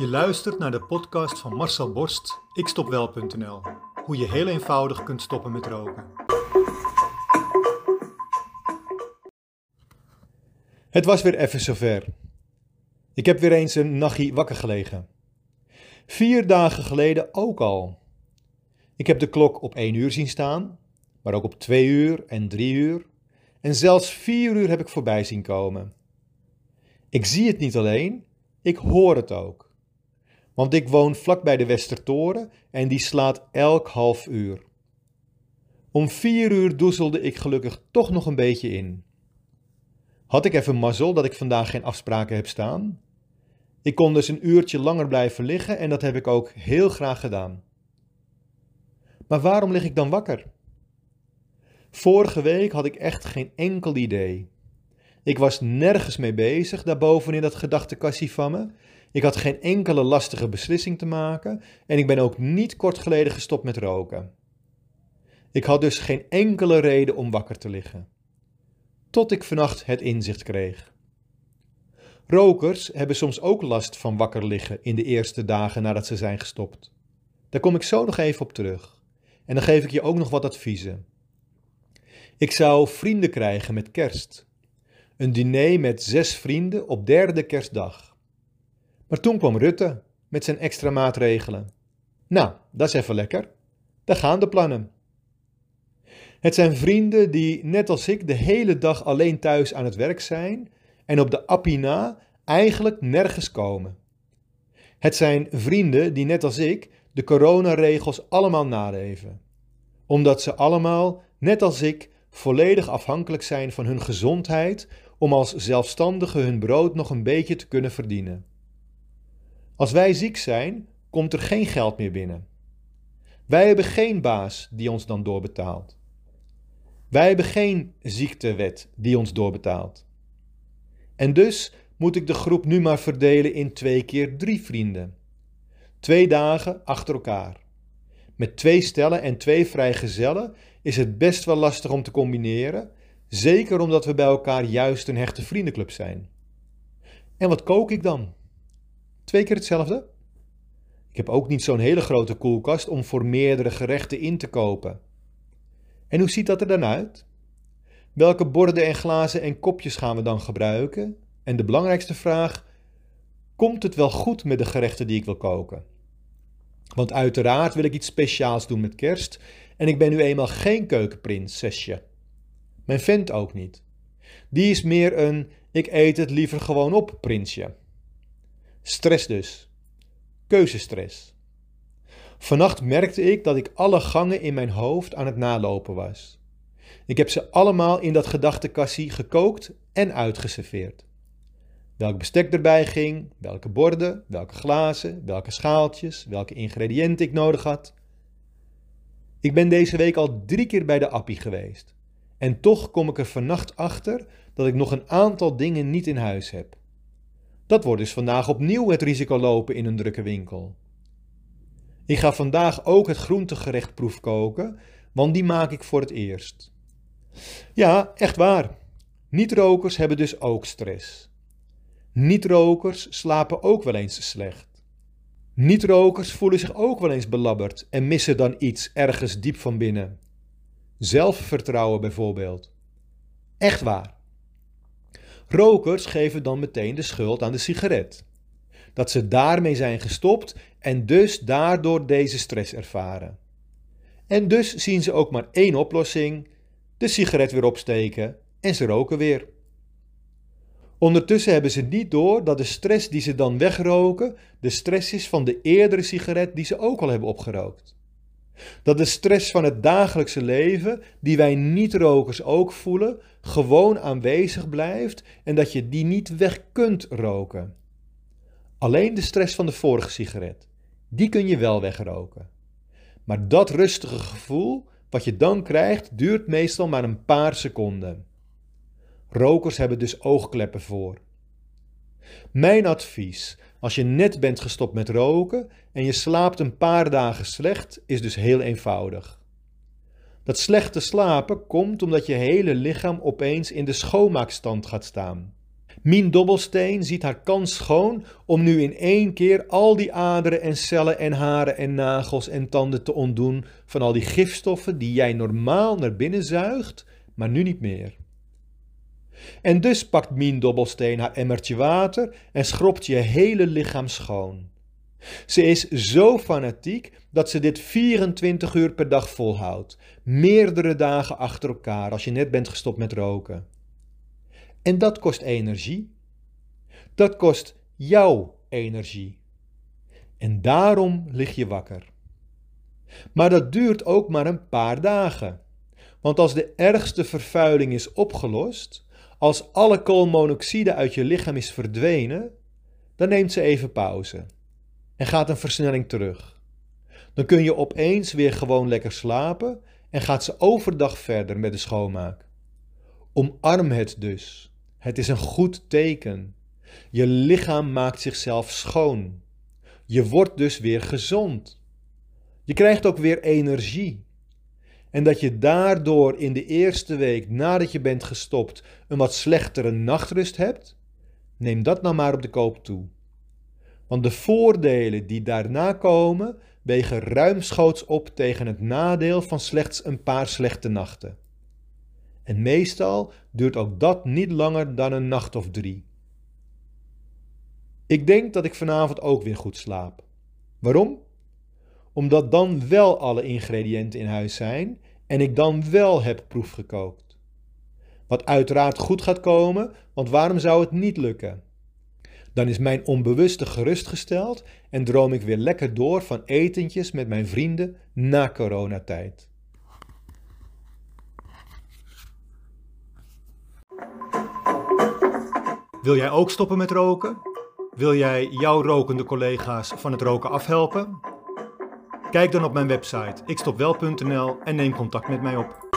Je luistert naar de podcast van Marcel Borst, ikstopwel.nl. Hoe je heel eenvoudig kunt stoppen met roken. Het was weer even zover. Ik heb weer eens een nachtje wakker gelegen. Vier dagen geleden ook al. Ik heb de klok op één uur zien staan, maar ook op twee uur en drie uur. En zelfs vier uur heb ik voorbij zien komen. Ik zie het niet alleen, ik hoor het ook. Want ik woon vlak bij de Westertoren en die slaat elk half uur. Om vier uur doezelde ik gelukkig toch nog een beetje in. Had ik even mazzel dat ik vandaag geen afspraken heb staan? Ik kon dus een uurtje langer blijven liggen en dat heb ik ook heel graag gedaan. Maar waarom lig ik dan wakker? Vorige week had ik echt geen enkel idee. Ik was nergens mee bezig daarboven in dat gedachtenkassie van me. Ik had geen enkele lastige beslissing te maken en ik ben ook niet kort geleden gestopt met roken. Ik had dus geen enkele reden om wakker te liggen. Tot ik vannacht het inzicht kreeg. Rokers hebben soms ook last van wakker liggen in de eerste dagen nadat ze zijn gestopt. Daar kom ik zo nog even op terug. En dan geef ik je ook nog wat adviezen. Ik zou vrienden krijgen met kerst. Een diner met zes vrienden op derde kerstdag. Maar toen kwam Rutte met zijn extra maatregelen. Nou, dat is even lekker. Daar gaan de plannen. Het zijn vrienden die, net als ik, de hele dag alleen thuis aan het werk zijn en op de appie na eigenlijk nergens komen. Het zijn vrienden die, net als ik, de coronaregels allemaal naleven. Omdat ze allemaal, net als ik, volledig afhankelijk zijn van hun gezondheid om als zelfstandigen hun brood nog een beetje te kunnen verdienen. Als wij ziek zijn, komt er geen geld meer binnen. Wij hebben geen baas die ons dan doorbetaalt. Wij hebben geen ziektewet die ons doorbetaalt. En dus moet ik de groep nu maar verdelen in twee keer drie vrienden. Twee dagen achter elkaar. Met twee stellen en twee vrijgezellen is het best wel lastig om te combineren, zeker omdat we bij elkaar juist een hechte vriendenclub zijn. En wat kook ik dan? Twee keer hetzelfde? Ik heb ook niet zo'n hele grote koelkast om voor meerdere gerechten in te kopen. En hoe ziet dat er dan uit? Welke borden en glazen en kopjes gaan we dan gebruiken? En de belangrijkste vraag: komt het wel goed met de gerechten die ik wil koken? Want uiteraard wil ik iets speciaals doen met kerst en ik ben nu eenmaal geen keukenprinsesje. Mijn vent ook niet. Die is meer een ik eet het liever gewoon op prinsje. Stress dus. Keuzestress. Vannacht merkte ik dat ik alle gangen in mijn hoofd aan het nalopen was. Ik heb ze allemaal in dat gedachtenkassie gekookt en uitgeserveerd. Welk bestek erbij ging, welke borden, welke glazen, welke schaaltjes, welke ingrediënten ik nodig had. Ik ben deze week al drie keer bij de appie geweest. En toch kom ik er vannacht achter dat ik nog een aantal dingen niet in huis heb. Dat wordt dus vandaag opnieuw het risico lopen in een drukke winkel. Ik ga vandaag ook het groentegerecht proefkoken, want die maak ik voor het eerst. Ja, echt waar. Niet-rokers hebben dus ook stress. Niet-rokers slapen ook wel eens slecht. Niet-rokers voelen zich ook wel eens belabberd en missen dan iets ergens diep van binnen. Zelfvertrouwen bijvoorbeeld. Echt waar. Rokers geven dan meteen de schuld aan de sigaret. Dat ze daarmee zijn gestopt en dus daardoor deze stress ervaren. En dus zien ze ook maar één oplossing: de sigaret weer opsteken en ze roken weer. Ondertussen hebben ze niet door dat de stress die ze dan wegroken, de stress is van de eerdere sigaret die ze ook al hebben opgerookt. Dat de stress van het dagelijkse leven, die wij niet-rokers ook voelen, gewoon aanwezig blijft en dat je die niet weg kunt roken. Alleen de stress van de vorige sigaret, die kun je wel wegroken. Maar dat rustige gevoel, wat je dan krijgt, duurt meestal maar een paar seconden. Rokers hebben dus oogkleppen voor. Mijn advies, als je net bent gestopt met roken en je slaapt een paar dagen slecht, is dus heel eenvoudig. Dat slechte slapen komt omdat je hele lichaam opeens in de schoonmaakstand gaat staan. Mien Dobbelsteen ziet haar kans schoon om nu in één keer al die aderen en cellen en haren en nagels en tanden te ontdoen van al die gifstoffen die jij normaal naar binnen zuigt, maar nu niet meer. En dus pakt Mien Dobbelsteen haar emmertje water en schrobt je hele lichaam schoon. Ze is zo fanatiek dat ze dit 24 uur per dag volhoudt, meerdere dagen achter elkaar als je net bent gestopt met roken. En dat kost energie. Dat kost jouw energie. En daarom lig je wakker. Maar dat duurt ook maar een paar dagen. Want als de ergste vervuiling is opgelost, als alle koolmonoxide uit je lichaam is verdwenen, dan neemt ze even pauze en gaat een versnelling terug. Dan kun je opeens weer gewoon lekker slapen en gaat ze overdag verder met de schoonmaak. Omarm het dus. Het is een goed teken. Je lichaam maakt zichzelf schoon. Je wordt dus weer gezond. Je krijgt ook weer energie. En dat je daardoor in de eerste week nadat je bent gestopt een wat slechtere nachtrust hebt, neem dat nou maar op de koop toe. Want de voordelen die daarna komen, wegen ruimschoots op tegen het nadeel van slechts een paar slechte nachten. En meestal duurt ook dat niet langer dan een nacht of drie. Ik denk dat ik vanavond ook weer goed slaap. Waarom? Omdat dan wel alle ingrediënten in huis zijn en ik dan wel heb proefgekookt. Wat uiteraard goed gaat komen, want waarom zou het niet lukken? Dan is mijn onbewuste gerustgesteld en droom ik weer lekker door van etentjes met mijn vrienden na coronatijd. Wil jij ook stoppen met roken? Wil jij jouw rokende collega's van het roken afhelpen? Kijk dan op mijn website ikstopwel.nl en neem contact met mij op.